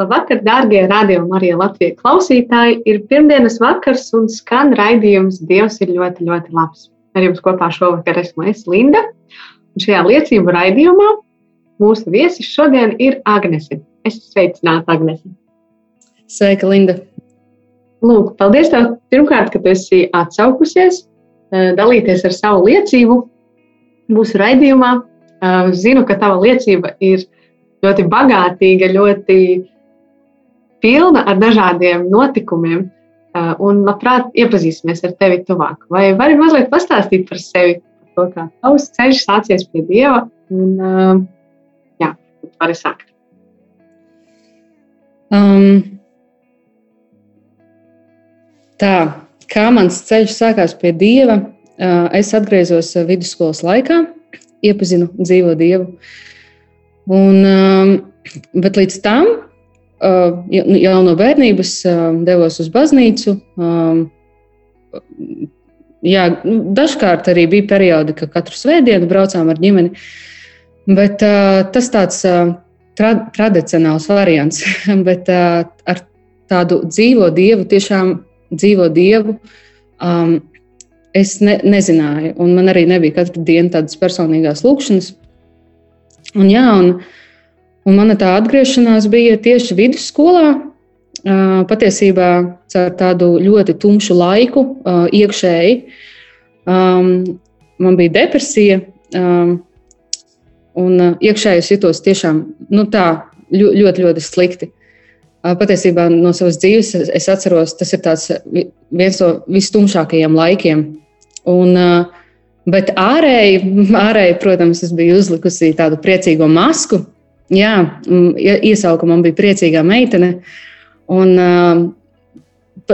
Labvakar, darbie radio Marija Latvijas klausītāji! Ir pirmdienas vakars un skan raidījums Dievs ir ļoti, ļoti labs. Ar jums kopā šovakar esmu es Linda. Un šajā liecību raidījumā mūsu viesis šodien ir Agnese. Es sveicinātu Agnesi. Sveika, Linda! Lūk, paldies tev pirmkārt, ka tu esi atsaukusies, eh, dalīties ar savu liecību mūsu raidījumā. Eh, Zinu, ka tava liecība ir ļoti bagātīga, ļoti pilna ar dažādiem notikumiem. uh, Un labprāt iepazīsimies ar tevi tuvāk. Vai vari mazliet pastāstīt par sevi, par to, kā tavs ceļš sācies pie Dieva? Un, uh, jā, vari sākt. Um, tā, kā mans ceļš sākās pie Dieva, uh, es atgriezos vidusskolas laikā, iepazinu dzīvo Dievu. Un, um, bet līdz tam jau jau no bērnības uh, devos uz baznīcu. Jā, nu, dažkārt arī bija periodi, kad katru svētdienu braucām ar ģimeni. Bet uh, tas tāds uh, tra tradicionāls variants, bet uh, ar tādu dzīvo dievu, tiešām dzīvo dievu, um, es ne, nezināju. Un man arī nebija katru dienu tādas personīgās lūkšanas. Un, jā, un, un mana tā atgriešanās bija tieši vidusskolā. Patiesībā caur tādu ļoti tumšu laiku, iekšēji. Man bija depresija, un iekšēji jutos tiešām nu, tā, ļo- ļoti, ļoti slikti. Patiesībā no savas dzīves es- atceros, tas ir viens no vistumšākajiem laikiem. Un, bet ārēji, ārēji, protams, es biju uzlikusi tādu priecīgo masku. Jā, mm, ie- iesauka man bija priecīgā meitene. Un uh,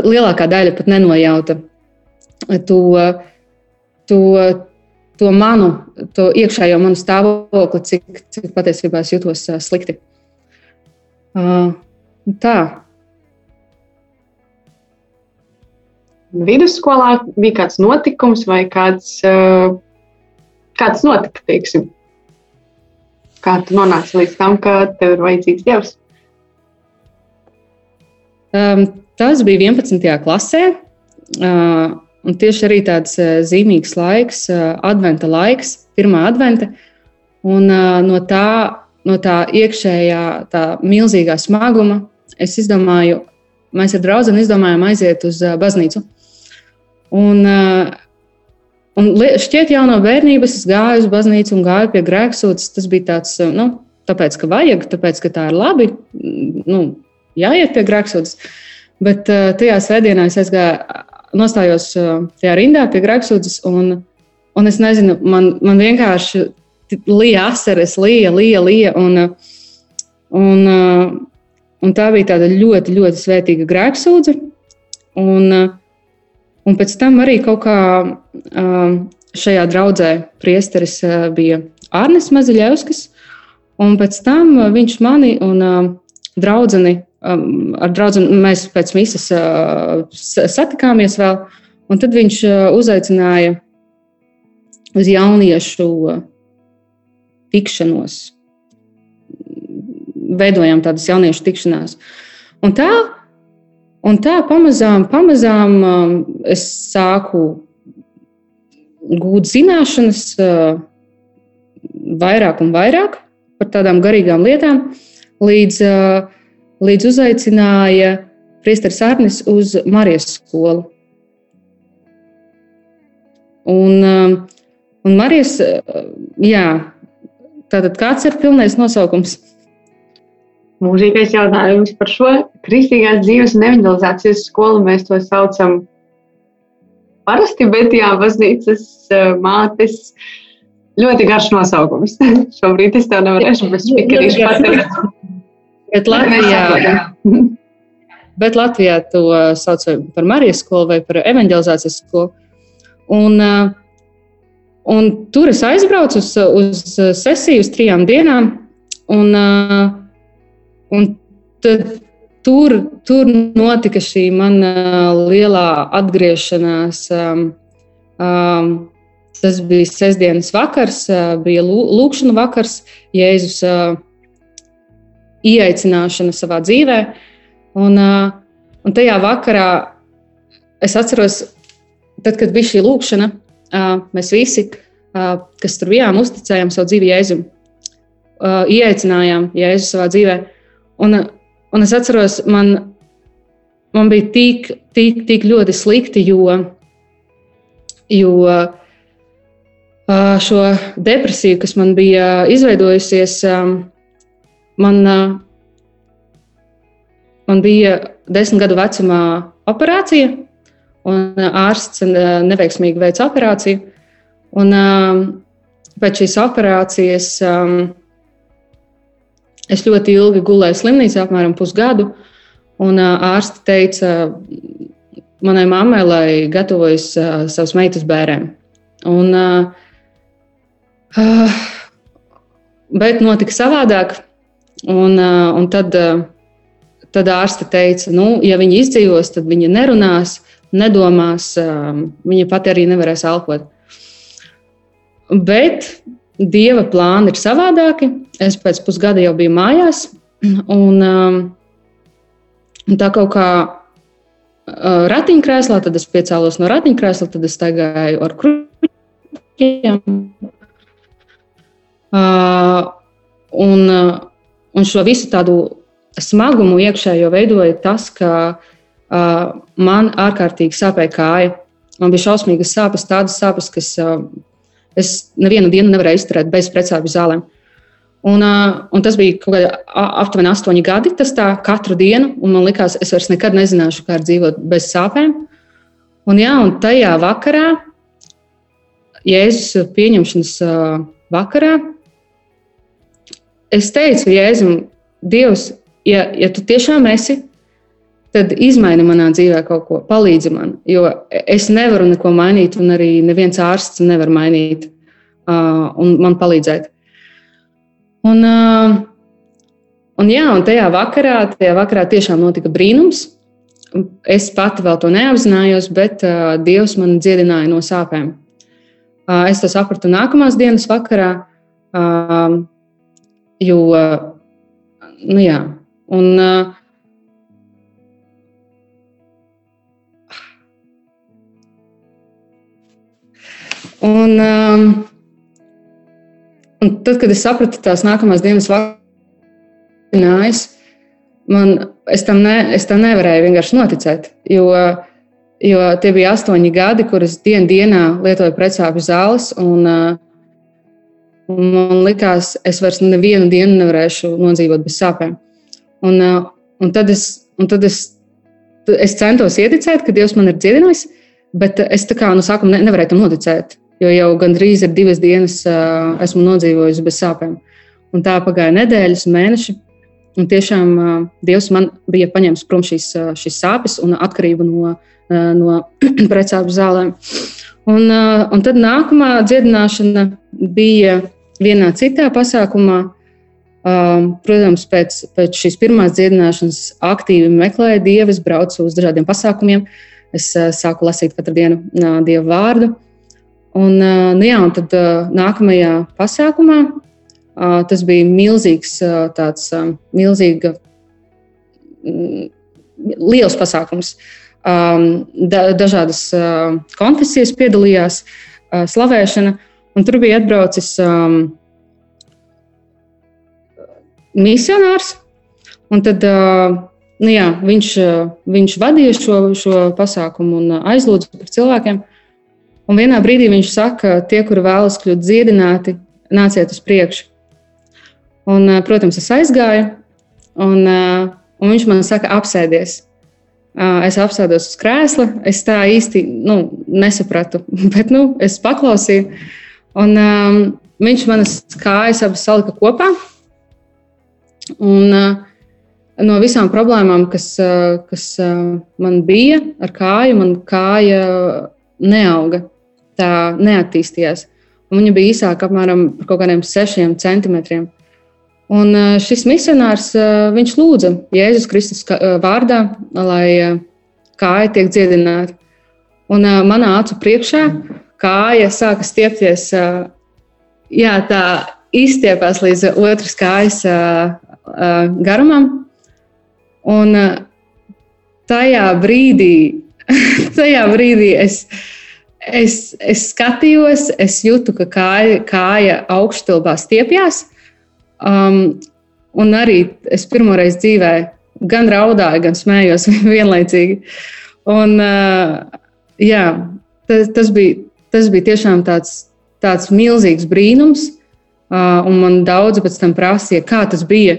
lielākā daļa pat nenojauta to, to, to manu, to iekšējo manu stāvokli, cik, cik patiesībā es jutos uh, slikti. Uh, tā. Vidusskolā bija kāds notikums vai kāds, uh, kāds notika, teiksim. Kā tu nonāci līdz tam, ka tev ir vajadzīgs Dievs? Um, tas bija 11. klasē. Uh, un tieši arī tāds uh, zīmīgs laiks, uh, adventa laiks, pirmā adventa. Un uh, no tā, no tā iekšējā, tā milzīgā smaguma es izdomāju, mēs ar draugu izdomājām aiziet uz uh, baznīcu. Un, uh, un šķiet, jau no bērnības es gāju uz baznīcu un gāju pie grēksūdzes. Tas bija tāds, uh, nu, tāpēc, ka vajag, tāpēc, ka tā ir labi. mm, Nu, jāiet pie grēksūdzes. Bet uh, tajā svētdienā es aizgāju, nostājos uh, tajā rindā pie grēksūdzes, un, un es nezinu, man, man vienkārši lija asaras, lija, lija, lija. Un, un, uh, un tā bija tāda ļoti, ļoti svētīga grēksūdze. Un, uh, un pēc tam arī kaut kā uh, šajā draudzē priesteris uh, bija Arnis Maziļevskis, un pēc tam uh, viņš mani un uh, draudzeni um, ar draugu mēs pēc sa- satikāmies vēl. Un tad viņš uzaicināja uz jauniešu tikšanos. Veidojām tādas jauniešu tikšanās. Un tā, un tā pamazām, pamazām um, es sāku gūt zināšanas uh, vairāk un vairāk par tādām garīgām lietām, līdz uh, līdz uzaicināja Priesteris Arnis uz Marijas skolu. Un, um, un Marijas, uh, jā, tātad kāds ir pilnais nosaukums? Mūžīgais jautājums par šo kristīgās dzīves un evanģelizācijas skolu. Mēs to saucam parasti, bet jā, baznīcas eh, mātes. Ļoti garš nosaukums. Šobrīd es tev nevarēšu bez spikerīšu pateikt. Bet Latvijā, bet Latvijā to sauc par Marijas skolu vai par evanģelizācijas skolu. Un, uh, un tur es aizbraucu uz, uz sesiju uz trijām dienām. Un, uh, un tad, tur, tur notika šī mana lielā atgriešanās. Um, um, tas bija sestdienas vakars, uh, bija lūkšana vakars, Jēzus uh, ieaicināšana savā dzīvē. Un, uh, un tajā vakarā es atceros, tad, kad bija šī lūkšana, mēs visi, kas tur bijām, uzticējām savu dzīvi Jēzum, ieaicinājām Jēzu savā dzīvē. Un, un es atceros, man, man bija tik, tik, tik ļoti slikti, jo, jo šo depresiju, kas man bija izveidojusies, man, man bija desmit gadu vecumā operācija un ārsts neveiksmīgi veica operāciju. Un, pēc šīs operācijas es ļoti ilgi gulēju slimnīcā, apmēram pusgadu. Un ārsti teica manai mammai, lai gatavojas savas meitas bērniem. Un, bet notika savādāk. Un, un tad, tad ārste teica, nu, ja viņi izdzīvos, tad viņi nerunās nedomās, um, viņa pati arī nevarēs elpot. Bet dieva plāni ir savādāki. Es pēc pusgada jau biju mājās, un, um, un tā kaut kā uh, ratiņkrēslā, tad es piecēlos no ratiņkrēsla, tad es staigāju ar kruķiem. Uh, un, uh, un šo visu tādu smagumu iekšējo veidoja tas, ka man ārkārtīgi sāpēja kāja. Man bija šausmīgas sāpes, tādas sāpes, kas es nevienu dienu nevarēju izturēt bez precāpju zālēm. Un, un tas bija kaut kādi aptuveni astoņi gadi, tas tā katru dienu, un man likās, es vairs nekad nezināšu, kā dzīvot bez sāpēm. Un, jā, un tajā vakarā, Jēzus pieņemšanas vakarā, es teicu Jēzum, Dievs, ja, ja tu tiešām esi tad izmaini manā dzīvē kaut ko, palīdzi man. Jo es nevaru neko mainīt, un arī neviens ārsts nevar mainīt uh, un man palīdzēt. Un, uh, un, jā, un tajā vakarā, tajā vakarā tiešām notika brīnums. Es pati vēl to neapzinājos, bet uh, Dievs man dziedināja no sāpēm. Uh, es to sapratu nākamās dienas vakarā, uh, jo, uh, nu jā, un uh, Un, um, un tad, kad es sapratu tās nākamās dienas vakariņās, man, es, tam ne, es tam nevarēju vienkārši noticēt. Jo, jo tie bija astoņi gadi, kurus dienu dienā lietoju precāpju zāles. Un, uh, un man likās, es vairs nevienu dienu nevarēšu nodzīvot bez sāpēm. Un, uh, un tad, es, un tad es, es centos ieticēt, ka Dievs man ir dziedinājis, bet es tā kā no sākuma ne, nevarēju tam noticēt jo jau gandrīz ir divas dienas uh, esmu nodzīvojusi bez sāpēm. Un tā pagāja nedēļas, mēneši. Un tiešām uh, Dievs man bija paņēmis prom šīs, uh, šīs sāpes un atkarību no, uh, no precāpju zālēm. Un, uh, un tad nākamā dziedināšana bija vienā citā pasākumā. Uh, protams, pēc, pēc šīs pirmās dziedināšanas aktīvi meklēju dievu, es braucu uz dažādiem pasākumiem. Es uh, sāku lasīt katru dienu uh, dievu vārdu. Un, nu jā, un tad nākamajā pasākumā tas bija milzīgs, tāds milzīga, liels pasākums. Dažādas konfesijas piedalījās, slavēšana, un tur bija atbraucis misionārs. Un tad nu jā, viņš, viņš vadīja šo, šo pasākumu un aizlūdza par cilvēkiem. Un vienā brīdī viņš saka, tie, kuri vēlas kļūt dziedināti, nāciet uz priekšu. Un, protams, es aizgāju, un, uh, un viņš man saka, apsēdies. Uh, es apsēdos uz krēsla. Es tā īsti nu, nesapratu, bet nu, es paklausīju. Un, um, viņš manas kājas abas salika kopā. Un, uh, no visām problēmām, kas, uh, kas uh, man bija ar kāju, man kāja neauga, tā neattīstījās. Un viņa bija īsāka apmēram par kaut kādiem sešiem centimetriem. Un šis misionārs viņš lūdza Jēzus Kristus vārdā, lai kāja tiek dziedināta. Un manā acu priekšā kāja sāka stiepties, jā, tā izstiepās līdz otras kājas garumam. Un tajā brīdī, tajā brīdī es, es, es skatījos, es jūtu, ka kāja, kāja augšstilbā stiepjas. Um, un arī es pirmoreiz dzīvē gan raudāju, gan smējos vienlaicīgi. Un, uh, jā, tas, tas, bija, tas bija tiešām tāds, tāds milzīgs brīnums. Uh, man daudzi pēc tam prasīja, kā tas bija.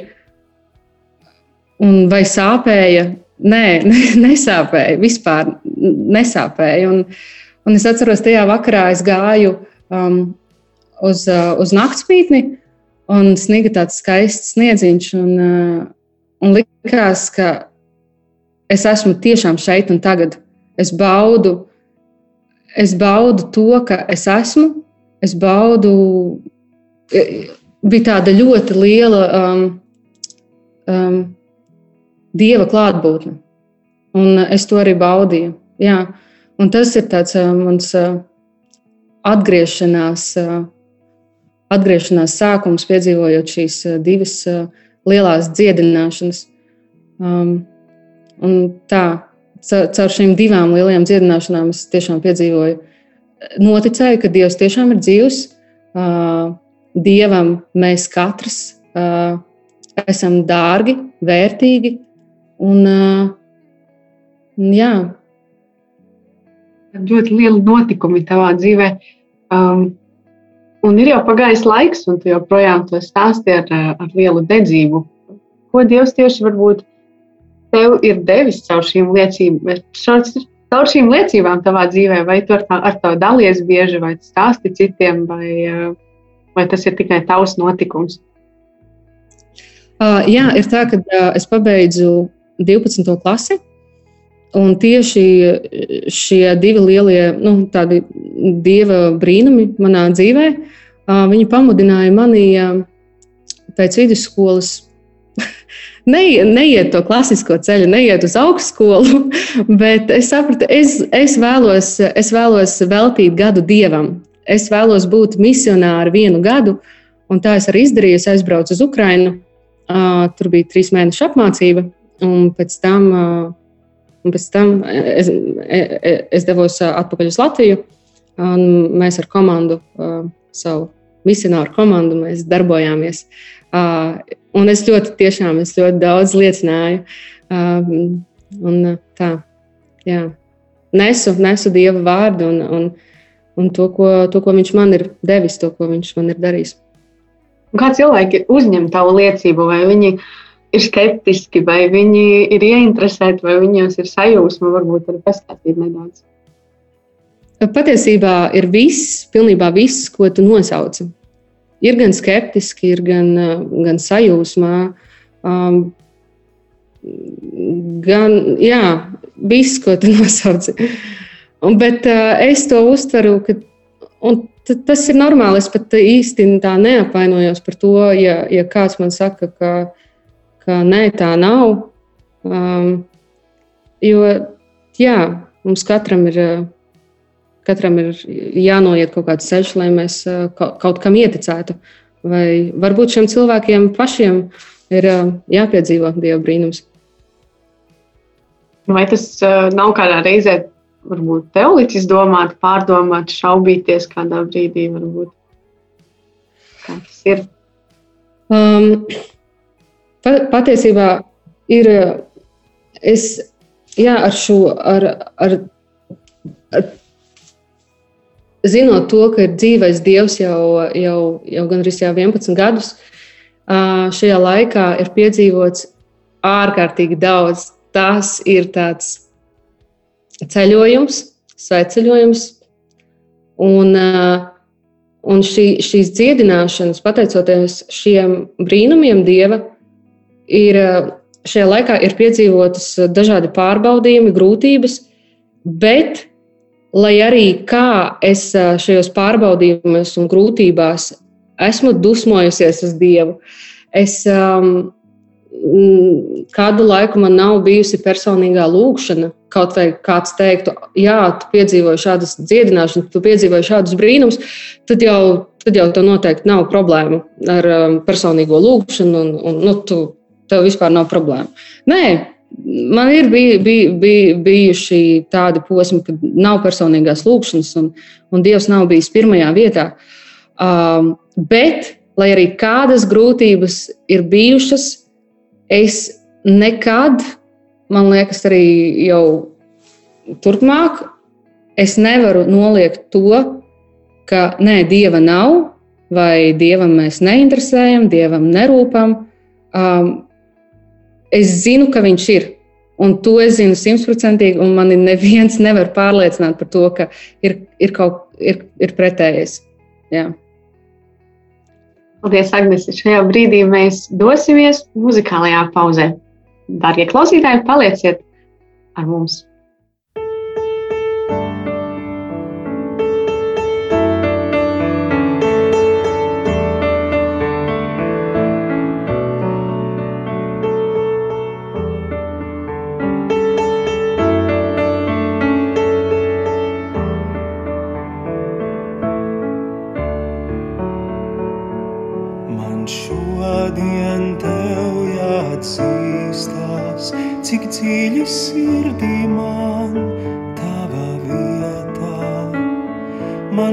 Un vai sāpēja? Nē, ne, nesāpēja. Vispār nesāpēja. Un, un es atceros, tajā vakarā es gāju um, uz, uh, uz naktspītni un sniga tāds skaists sniedziņš. Un, uh, un likās, ka es esmu tiešām šeit un tagad. Es baudu, es baudu to, ka es esmu. Es baudu, bija tāda ļoti liela um, um, dieva klātbūtne. Un es to arī baudīju. Jā. Un tas ir tāds mans atgriešanās. Atgriešanās sākums, piedzīvojot šīs divas lielās dziedināšanas. Um, tā, caur šīm divām lielajām dziedināšanām es tiešām piedzīvoju, noticēju, ka Dievs tiešām ir dzīvs. Uh, Dievam mēs katrs uh, esam dārgi, vērtīgi un, uh, jā. Ļoti lieli notikumi tavā dzīvē. Um, Un ir jau pagājis laiks, un tu joprojām to stāsti ar, ar lielu dedzību. Ko Dievs tieši varbūt tev ir devis caur šīm liecībām, caur šīm liecībām tavā dzīvē, vai tu ar, tā, ar to dalies bieži, vai stāsti citiem, vai, vai tas ir tikai tavs notikums? Uh, jā, ir tā, ka uh, es pabeidzu 12. klasi. Un tieši šie divi lielie nu, dieva brīnumi manā dzīvē, viņi pamudināja mani pēc vidusskolas neiet, neiet to klasisko ceļu, neiet uz augstskolu, bet es sapratu, es, es, vēlos, es vēlos veltīt gadu dievam. Es vēlos būt misionāri vienu gadu, un tā es arī izdarīju. Es aizbraucu uz Ukrajinu. Tur bija trīs mēnešu apmācība, un pēc tam Un pēc tam es, es devos atpakaļ uz Latviju. Mēs ar komandu, savu misionāru komandu, darbojāmies. Un es ļoti, tiešām, es ļoti daudz liecināju. Un tā, jā. Nesu, nesu Dieva vārdu un, un, un to, ko, to, ko Viņš man ir devis, to, ko Viņš man ir darījis. Kā cilvēki uzņem tavu liecību, vai viņi viņi ir skeptiski, vai viņi ir ieinteresēti, vai viņiem ir sajūsma, varbūt arī pastāstīt nedaudz. Patiesībā ir viss, pilnībā viss, ko tu nosauci. Ir gan skeptiski, ir gan, gan sajūsmā, um, gan jā, viss, ko tu nosauci. Un, bet uh, es to uztveru, ka tas ir normāli. Es pat īsti tā neapvainojos par to, ja, ja kāds man saka, ka ka nē, tā nav. Um, jo jā, mums katram ir, katram ir jānoiet kaut kāds ceļš, lai mēs uh, kaut kam ieticētu. Vai varbūt šiem cilvēkiem pašiem ir uh, jāpiedzīvo dieva brīnums. Vai tas nav kādā reizē, varbūt tev licis domāt, pārdomāt, šaubīties kādā brīdī? Varbūt? Kā tas ir? Um, patiesībā ir. Es jā, ar šo, ar, ar, ar, zinot to, ka ir dzīvais Dievs jau, jau, jau gandrīz jau 11 gadus, šajā laikā ir piedzīvots ārkārtīgi daudz. Tas ir tāds ceļojums, sveceļojums. Un, un šī, šīs dziedināšanas, pateicoties šiem brīnumiem, Dieva, ir uh, šajā laikā ir piedzīvotas dažādi pārbaudījumi, grūtības, bet, lai arī kā es šajos pārbaudījumos un grūtībās esmu dusmojusies uz Dievu, es um, kādu laiku man nav bijusi personīgā lūkšana. Kaut vai kāds teiktu, jā, tu piedzīvoji šādas dziedināšanas, tu piedzīvoji šādus brīnumus, tad jau, tad jau tev noteikti nav problēmu ar um, personīgo lūkšanu, un, un nu, tu, tev vispār nav problēmu. Nē, man ir bij, bij, bij, bijuši tādi posmi, kad nav personīgās lūkšanas, un, un Dievs nav bijis pirmajā vietā. Um, bet, lai arī kādas grūtības ir bijušas, es nekad, man liekas, arī jau turpmāk, es nevaru noliegt to, ka nē, dieva nav, vai dievam mēs neinteresējam, dievam nerūpam. Um, es zinu, ka viņš ir. Un to es zinu simtprocentīgi, un man neviens nevar pārliecināt par to, ka ir, ir kaut ir, ir pretējais. Jā. Paldies, Agnese. Šajā brīdī mēs dosimies muzikālajā pauzē. Darbie klausītāji, palieciet ar mums!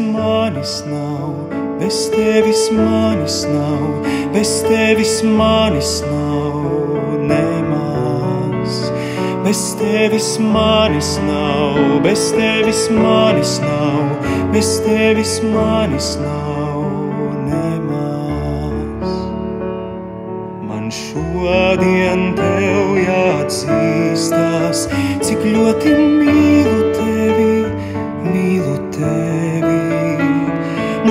manis nav, bez tevis manis nav, bez tevis manis nav nemaz. Bez tevis manis nav, bez tevis manis nav, bez tevis manis nav. šodien tev jāatzīstās, cik ļoti mīlu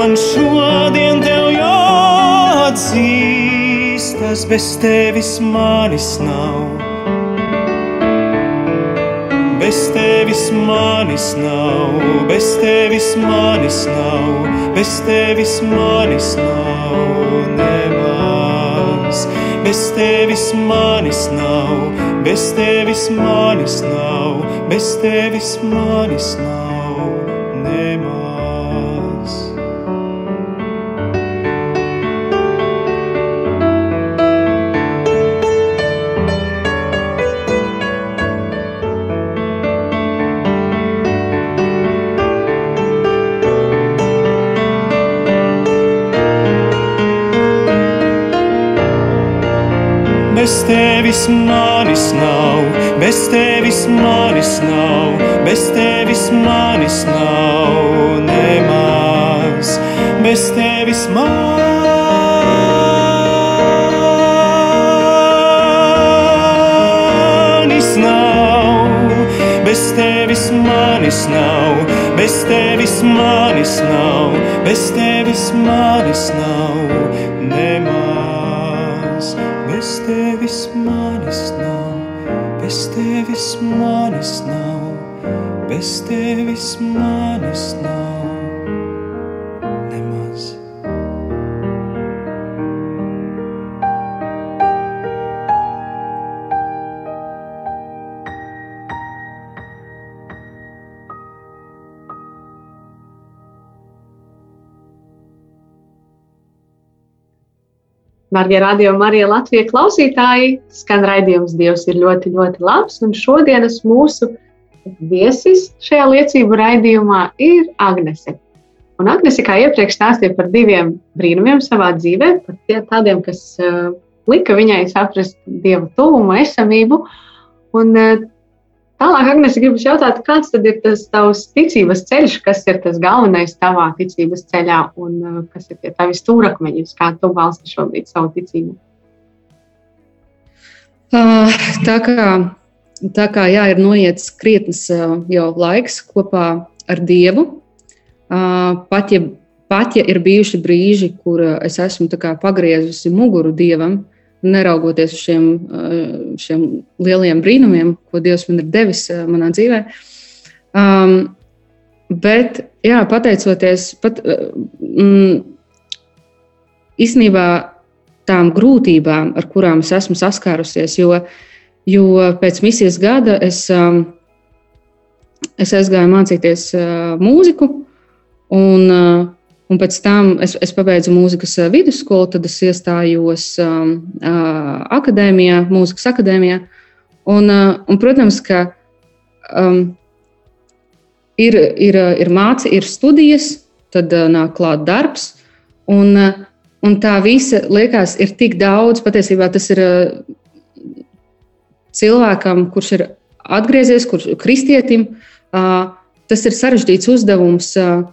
Man šodien tev jāatzīstas, bez tevis manis nav. Bez tevis manis nav, bez tevis manis nav, bez tevis manis nav. Nemaz bez tevis manis nav, bez tevis manis nav, bez tevis manis nav tevis manis nav, bez tevis manis nav, bez tevis manis nav nemaz, bez tevis manis bez tevis manis nav, bez tevis manis nav, bez tevis manis nav tevis manis nav, bez tevis manis nav. Darbie radio Marija Latvijas klausītāji, skan raidījums Dievs ir ļoti, ļoti labs. Un šodienas mūsu viesis šajā liecību raidījumā ir Agnese. Un Agnese, kā iepriekš stāstīja par diviem brīnumiem savā dzīvē, par tādiem, kas uh, lika viņai saprast Dieva tuvumu, esamību. Un, uh, Tālāk, Agnēs, gribu jautāt, kāds tad ir tas tavs ticības ceļš, kas ir tas galvenais tavā ticības ceļā un uh, kas ir tie tavi stūrakmeņi, kā tu balsti šobrīd savu ticību? Uh, tā kā, tā kā jā, ir noiets krietnes uh, jau laiks kopā ar Dievu, pat ja, pat ja ir bijuši brīži, kur es esmu pagriezusi muguru Dievam, neraugoties uz šiem, eh, šiem lieliem brīnumiem, ko Dievs man ir devis eh, manā dzīvē. Um, bet, jā, pateicoties pat, eh, mm, īstenībā tām grūtībām, ar kurām es esmu saskārusies, jo, jo pēc misijas gada es, um, es aizgāju mācīties uh, mūziku. Un, uh, Un pēc tam es, es pabeidzu mūzikas vidusskolu, tad es iestājos um, akadēmijā, mūzikas akadēmijā. Un, uh, un, protams, ka um, ir, ir, ir māca, ir studijas, tad uh, nāk klāt darbs. Un, uh, un tā visa liekas, ir tik daudz. Patiesībā tas ir uh, cilvēkam, kurš ir atgriezies, kurš ir kristietim, uh, tas ir sarežģīts uzdevums. Uh,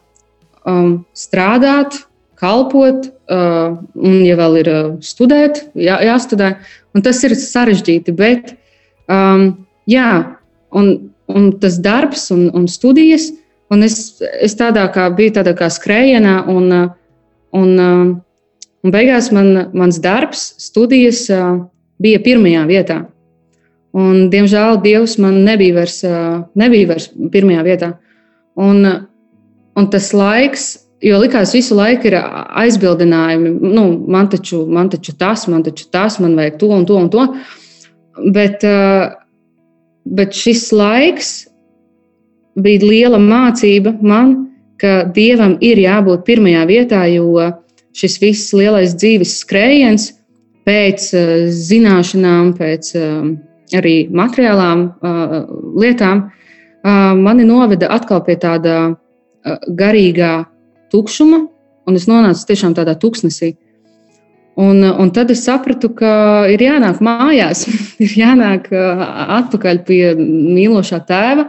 um, strādāt, kalpot, uh, un, ja vēl ir uh, studēt, jā, jāstudē. Un tas ir sarežģīti, bet um, jā, un, un tas darbs un, un studijas, un es, es tādā kā biju tādā kā skrējienā, un, uh, un, uh, un beigās man, mans darbs, studijas uh, bija pirmajā vietā. Un, diemžēl Dievs man nebija vairs, nebija vairs pirmajā vietā. Un, Un tas laiks, jo likās, visu laiku ir aizbildinājumi, nu, man taču, man taču tas, man taču tas, man vajag to un to un to. Bet, bet šis laiks bija liela mācība man, ka dievam ir jābūt pirmajā vietā, jo šis viss lielais dzīves skrējiens pēc zināšanām, pēc arī materiālām lietām mani noveda atkal pie tāda garīgā tukšuma, un es nonācu tiešām tādā tuksnesī. Un, un tad es sapratu, ka ir jānāk mājās, ir jānāk atpakaļ pie mīlošā tēva,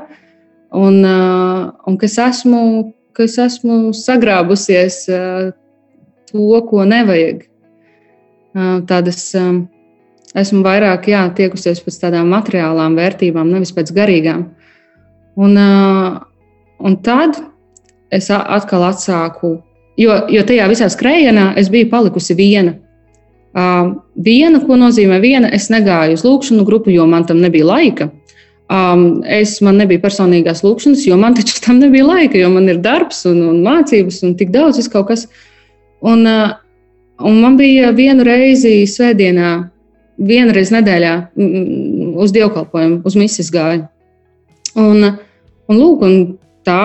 un, un ka, es esmu, ka es esmu sagrābusies to, ko nevajag. Tādas, esmu vairāk jā, tiekusies pēc tādām materiālām vērtībām, nevis pēc garīgām. Un, un tad es atkal atsāku, jo, jo tajā visā skrējienā es biju palikusi viena. Uh, viena, ko nozīmē viena, es negāju uz lūkšanu grupu, jo man tam nebija laika. Um, es man nebija personīgās lūkšanas, jo man taču tam nebija laika, jo man ir darbs un, un mācības un tik daudz kaut kas. Un, uh, un man bija vienu reizi svētdienā, vienu reizi nedēļā uz dievkalpojumu, uz misijas gāju. Un, un, lūk, un tā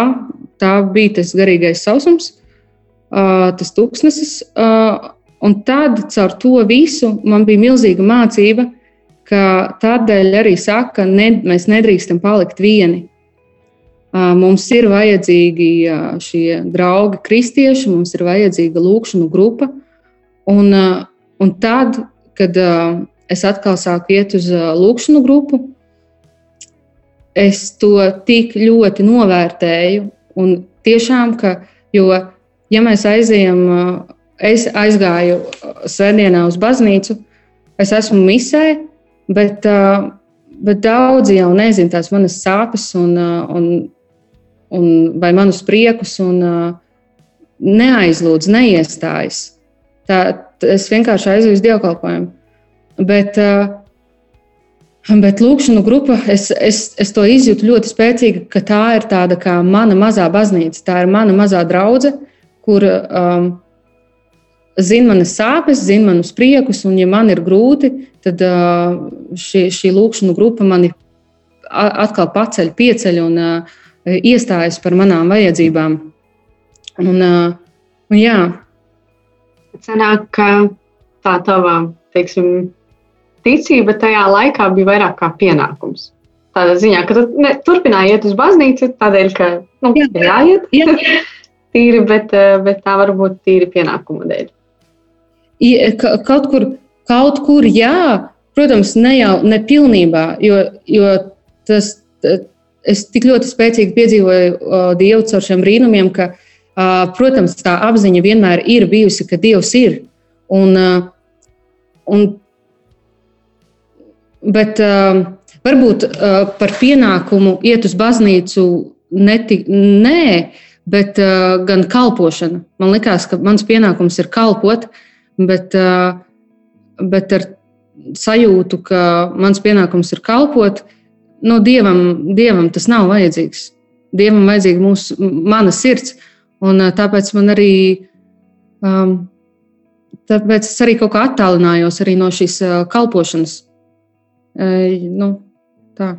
tā bija tas garīgais sausums, tas tūkstnesis. Un tad caur to visu man bija milzīga mācība, ka tādēļ arī saka, ka ne, mēs nedrīkstam palikt vieni. Mums ir vajadzīgi šie draugi, kristieši, mums ir vajadzīga lūkšanu grupa. Un, un tad, kad es atkal sāku iet uz lūkšanu grupu, es to tik ļoti novērtēju Un tiešām, ka, jo, ja mēs aizejam, es aizgāju svētdienā uz baznīcu, es esmu misē, bet, bet daudzi jau nezina tās manas sāpes un, un, un vai manus priekus un neaizlūdz, neiestājas. Tā, es vienkārši aizēju uz dievkalpojumu. Bet uh, Bet lūkšanu grupa, es, es, es to izjūtu ļoti spēcīgi, ka tā ir tāda kā mana mazā baznīca, tā ir mana mazā draudzene, kur um, zina manas sāpes, zina manus priekus, un, ja man ir grūti, tad uh, šī, šī lūkšanu grupa mani atkal paceļ, pieceļ un uh, iestājas par manām vajadzībām. Un, uh, un jā. Sanāk, ka tā tava, teiksim, ticība tajā laikā bija vairāk kā pienākums. Tādā ziņā, ka tu ne, turpināji iet uz baznīcu, tādēļ, ka nu, jā, jāiet. Jā. tīri, bet, eh, bet tā var būt tīri pienākuma dēļ. Kaut kur, kaut kur jā, protams, ne jau ne pilnībā, jo, jo tas, es tik ļoti spēcīgi piedzīvoju Dievu caur šiem brīnumiem, ka, protams, tā apziņa vienmēr ir bijusi, ka Dievs ir. Un, un Bet uh, varbūt uh, par pienākumu iet uz baznīcu neti, nē, bet uh, gan kalpošana. Man liekas, ka mans pienākums ir kalpot, bet, uh, bet ar sajūtu, ka mans pienākums ir kalpot, no dievam, dievam tas nav vajadzīgs. Dievam vajadzīga mūsu, mana sirds, un uh, tāpēc man arī. Um, Tāpēc es arī kaut kā attālinājos arī no šīs kalpošanas nu, tā.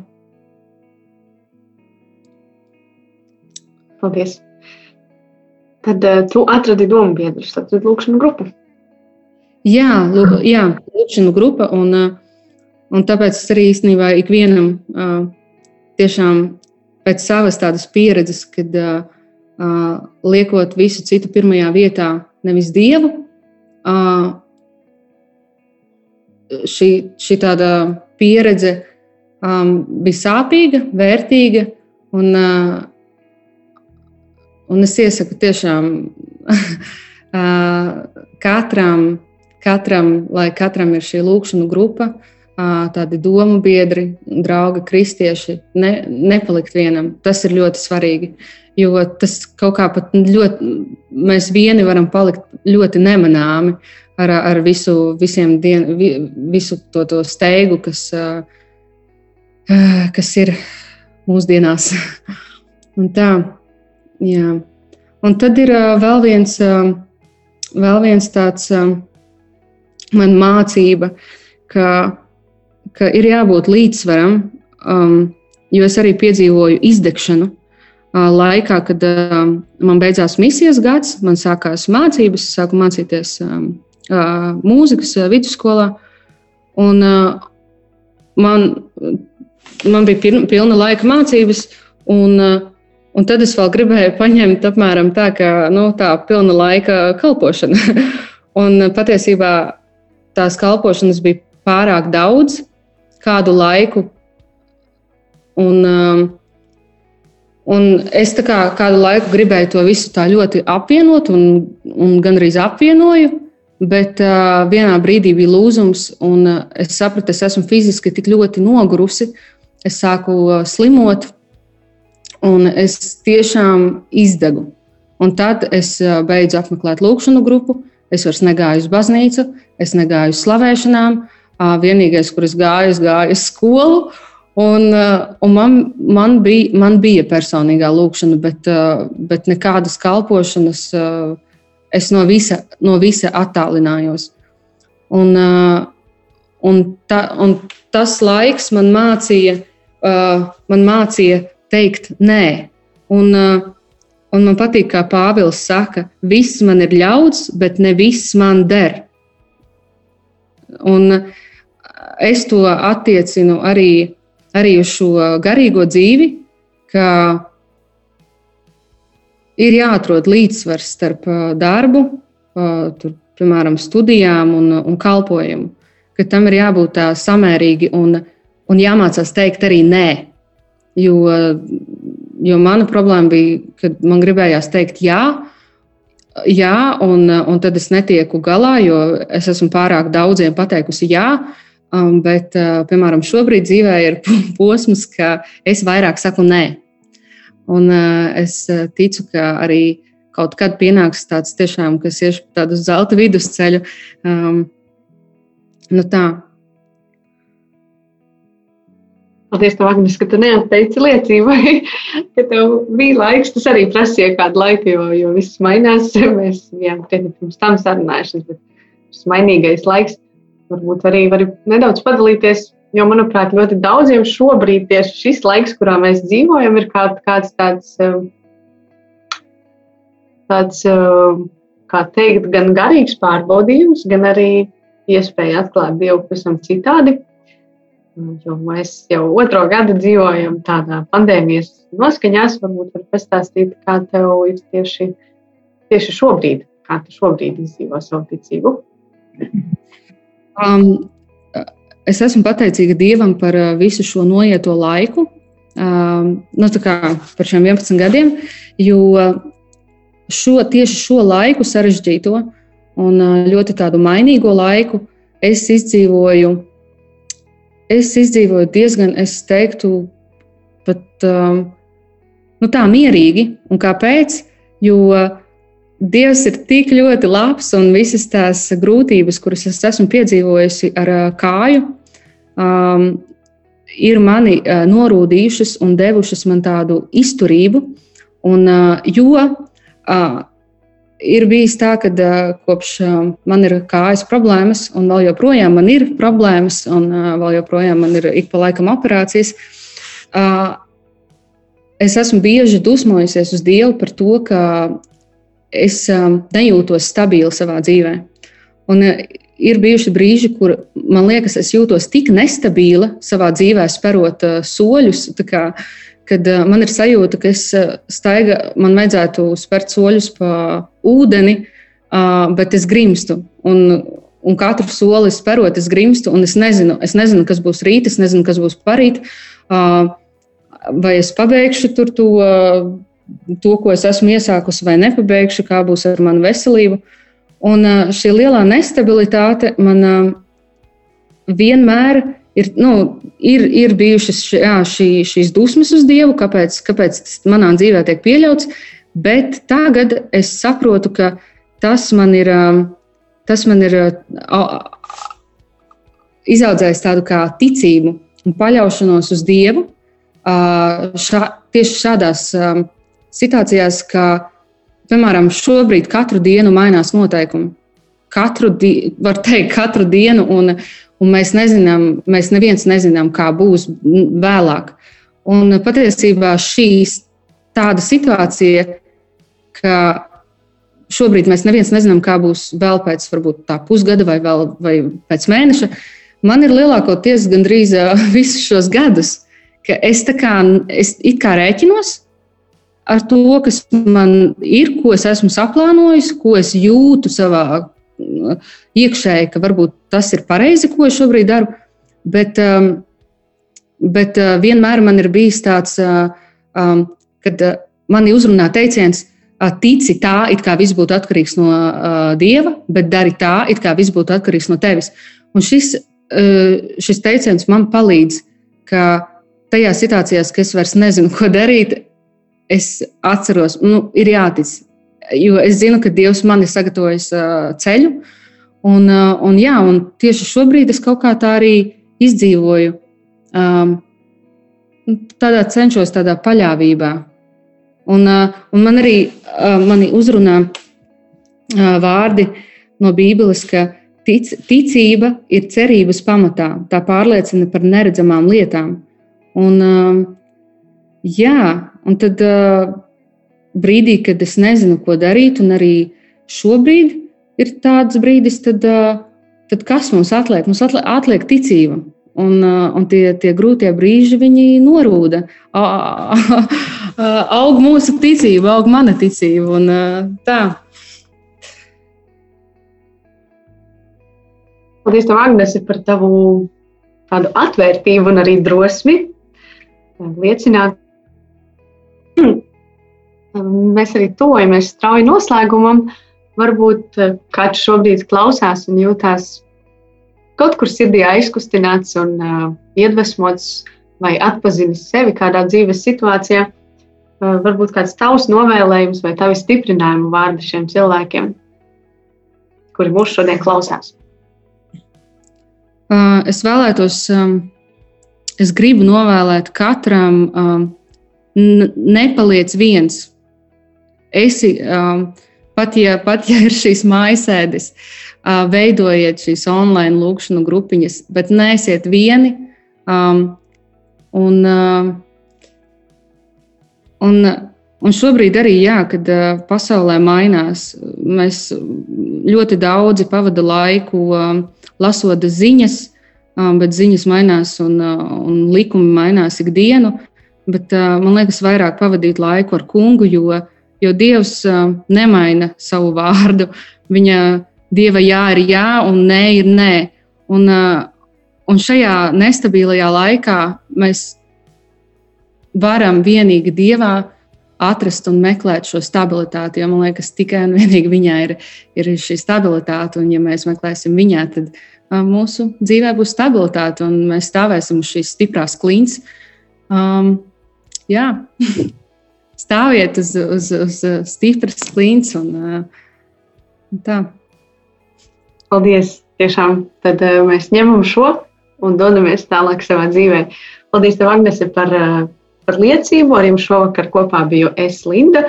Paldies. Tad uh, tu atradi domu biedrus, tad lūkšanu grupu. Jā, lū, jā lūkšanu grupa. Un, un tāpēc es arī īstenībā ikvienam uh, tiešām pēc savas tādas pieredzes, kad uh, liekot visu citu pirmajā vietā, nevis dievu, šī, šī tāda pieredze um, bija sāpīga, vērtīga. Un, uh, un es iesaku tiešām uh, katram, katram, lai katram ir šī lūkšana grupa, uh, tādi domu biedri, draugi, kristieši, ne, nepalikt vienam. Tas ir ļoti svarīgi. Jo tas kaut kā pat ļoti, mēs vieni varam palikt ļoti nemanāmi. Uh, ar, ar visu, visiem dien, visu to, to steigu, kas, kas ir mūsdienās. Un tā, jā. Un tad ir vēl viens, vēl viens tāds man mācība, ka, ka ir jābūt līdzsvaram, um, jo es arī piedzīvoju izdegšanu laikā, kad uh, man beidzās misijas gads, man sākās mācības, sāku mācīties um, mūzikas vidusskolā. Un, man, man bija pilna laika mācības, un, un tad es vēl gribēju paņemt apmēram tā, ka nu, tā pilna laika kalpošana. un patiesībā tās kalpošanas bija pārāk daudz kādu laiku. Un, un es kā kādu laiku gribēju to visu tā ļoti apvienot, un, un gandrīz apvienoju. Bet uh, vienā brīdī bija lūzums, un uh, es sapratu, es esmu fiziski tik ļoti nogurusi. Es sāku uh, slimot, un es tiešām izdegu. Un tad es uh, beidzu apmeklēt lūkšanu grupu. Es vairs negāju uz baznīcu, es negāju uz slavēšanām. Uh, vienīgais, kur es gāju, es gāju uz skolu. Un, uh, un man, man, bija, man bija personīgā lūkšana, bet, uh, bet nekādas kalpošanas. Uh, es no visa, no visa attālinājos. Un, uh, un, ta, un tas laiks man mācīja, uh, man mācīja teikt nē. Un, uh, un man patīk, kā Pāvils saka, viss man ir ļauts, bet ne viss man der. Un es to attiecinu arī, arī uz šo garīgo dzīvi, ka ir jāatrod līdzsvars starp darbu, tur, piemēram, studijām un, un kalpojumu. Ka tam ir jābūt tā samērīgi un, un jāmācās teikt arī nē. Jo, jo mana problēma bija, kad man gribējās teikt jā, jā un, un tad es netieku galā, jo es esmu pārāk daudziem pateikusi jā. Um, bet, uh, piemēram, šobrīd dzīvē ir posms, ka es vairāk saku nē. Un uh, es ticu, ka arī kaut kad pienāks tāds tiešām, kas ir tādu zelta vidusceļu. Um, nu tā. Paldies, tev, Agnes, ka tu neatteici liecībai, ka tev bija laiks. Tas arī prasīja kādu laiku, jo, jo viss mainās. Mēs bijām krietni pirms tam sarunājušies, bet šis mainīgais laiks varbūt arī var nedaudz padalīties Jo, manuprāt, ļoti daudziem šobrīd tieši šis laiks, kurā mēs dzīvojam, ir kā, kāds tāds, um, tāds, um, kā teikt, gan garīgs pārbaudījums, gan arī iespēja atklāt Dievu pavisam citādi. Jo mēs jau otro gadu dzīvojam tādā pandēmijas noskaņās. Varbūt var pastāstīt, kā tev ir tieši, tieši šobrīd, kā tu šobrīd izdzīvo savu ticību. Um, es esmu pateicīga Dievam par visu šo noieto laiku, nu, par šiem 11 gadiem, jo šo, tieši šo laiku, sarežģīto un ļoti tādu mainīgo laiku, es izdzīvoju es izdzīvoju diezgan, es teiktu, pat nu, tā mierīgi. Un kāpēc? Jo Dievs ir tik ļoti labs un visas tās grūtības, kuras es esmu piedzīvojusi ar kāju, um, ir mani uh, norūdījušas un devušas man tādu izturību. Un, uh, jo uh, ir bijis tā, ka uh, kopš uh, man ir kājas problēmas, un vēl joprojām man ir problēmas, un uh, vēl joprojām man ir ik pa laikam operācijas. Uh, es esmu bieži dusmojusies uz Dievu par to, ka es uh, nejūtos stabili savā dzīvē. Un, uh, ir bijuši brīži, kur man liekas, es jūtos tik nestabila savā dzīvē, sperot uh, soļus. Kā, kad uh, man ir sajūta, ka es uh, staiga, man vajadzētu spērt soļus pa ūdeni, uh, bet es grimstu. Un, un katru soli spērot, es grimstu, un es nezinu, es nezinu, kas būs rīt, es nezinu, kas būs parīt. Uh, vai es pabeigšu to, to, ko es esmu iesākusi, vai nepabeigšu, kā būs ar manu veselību. Un šī lielā nestabilitāte man vienmēr ir, nu, ir, ir bijušas jā, šī, šīs dusmas uz Dievu, kāpēc, kāpēc tas manā dzīvē tiek pieļauts. Bet tagad es saprotu, ka tas man ir, tas man ir izaudzējis tādu kā ticību un paļaušanos uz Dievu. Šā, tieši šādās situācijās, ka, piemēram, šobrīd katru dienu mainās noteikumi. Katru, di var teikt, katru dienu, un, un mēs nezinām, mēs neviens nezinām, kā būs vēlāk. Un patiesībā šīs tāda situācija, ka šobrīd mēs neviens nezinām, kā būs vēl pēc varbūt pusgada vai, vēl, vai pēc mēneša. Man ir lielākoties gandrīz visus šos gadus, ka es kā, es kā rēķinos ar to, kas man ir, ko es esmu saplānojis, ko es jūtu savā iekšēji, ka varbūt tas ir pareizi, ko es šobrīd daru. Bet, um, bet uh, vienmēr man ir bijis tāds, uh, um, kad uh, mani uzrunā teiciens, tici tā, it kā viss būtu atkarīgs no uh, dieva, bet dari tā, it kā viss būtu atkarīgs no tevis. Un šis, uh, šis teiciens man palīdz, ka tajās situācijās, kad es vairs nezinu, ko darīt, es atceros, nu, ir jātic jo es zinu, ka Dievs man ir sagatavojis ceļu. Un, un, jā, un tieši šobrīd es kaut kā tā arī izdzīvoju. Um, tādā cenšos tādā paļāvībā. Un, un man arī mani uzrunā vārdi no Bībeles, ka tic, ticība ir cerības pamatā. Tā pārliecina par neredzamām lietām. Un, jā, un tad uh, brīdī, kad es nezinu, ko darīt, un arī šobrīd ir tāds brīdis, tad, tad kas mums atliek? Mums atliek, atliek ticība. Un, un tie, tie grūtie brīži, viņi norūda. Aug mūsu ticība, aug mana ticība. Un, tā. Paldies, tev, Agnese, par tavu tādu atvērtību un arī drosmi liecināt mēs arī tojamies strauji noslēgumam. Varbūt eh, kāds šobrīd klausās un jūtās kaut kur sirdī aizkustināts un uh, iedvesmots vai atpazinis sevi kādā dzīves situācijā. Uh, varbūt kāds tavs novēlējums vai tavi stiprinājuma vārdi šiem cilvēkiem, kuri mūs šodien klausās. Uh, es vēlētos, um, es gribu novēlēt katram, um, nepaliec viens esi, um, pat, ja, pat ja ir šīs mājasēdes, uh, veidojiet šīs online lūkšanu grupiņas, bet neesiet vieni. Um, un, uh, un Un šobrīd arī, jā, kad uh, pasaulē mainās, mēs ļoti daudzi pavada laiku uh, lasot ziņas, uh, bet ziņas mainās un, uh, un likumi mainās ikdienu. Bet uh, man liekas, vairāk pavadīt laiku ar kungu, jo, jo Dievs nemaina savu vārdu. Viņa dieva jā ir jā un nē ir nē. Un, un šajā nestabilajā laikā mēs varam vienīgi dievā atrast un meklēt šo stabilitāti. Jo man liekas, tikai un vienīgi viņā ir, ir šī stabilitāte. Un, ja mēs meklēsim viņā, tad mūsu dzīvē būs stabilitāte un mēs stāvēsim uz šīs stiprās klints. Um, jā, stāviet uz, uz, uz stipras klints un uh, tā. Paldies! Tiešām tad mēs ņemam šo un dodamies tālāk savā dzīvē. Paldies, tev, Agnese, par par liecību. Ar jums šovakar kopā biju es, Linda.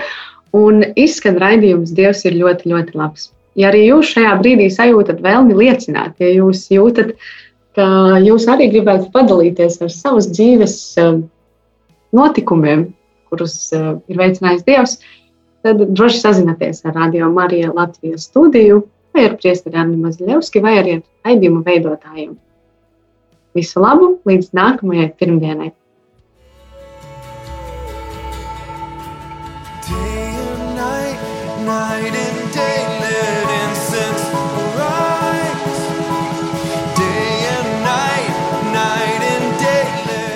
Un izskan raidījums Dievs ir ļoti, ļoti labs. Ja arī jūs šajā brīdī sajūtat vēlmi liecināt, ja jūs jūtat, ka jūs arī gribētu padalīties ar savas dzīves um, notikumiem, kurus uh, ir veicinājis Dievs, tad droši sazināties ar Radio Mariju Latvijas studiju vai ar priesteri Annu Mazļevski vai arī ar raidījumu veidotājiem. Visu labu līdz nākamajai pirmdienai!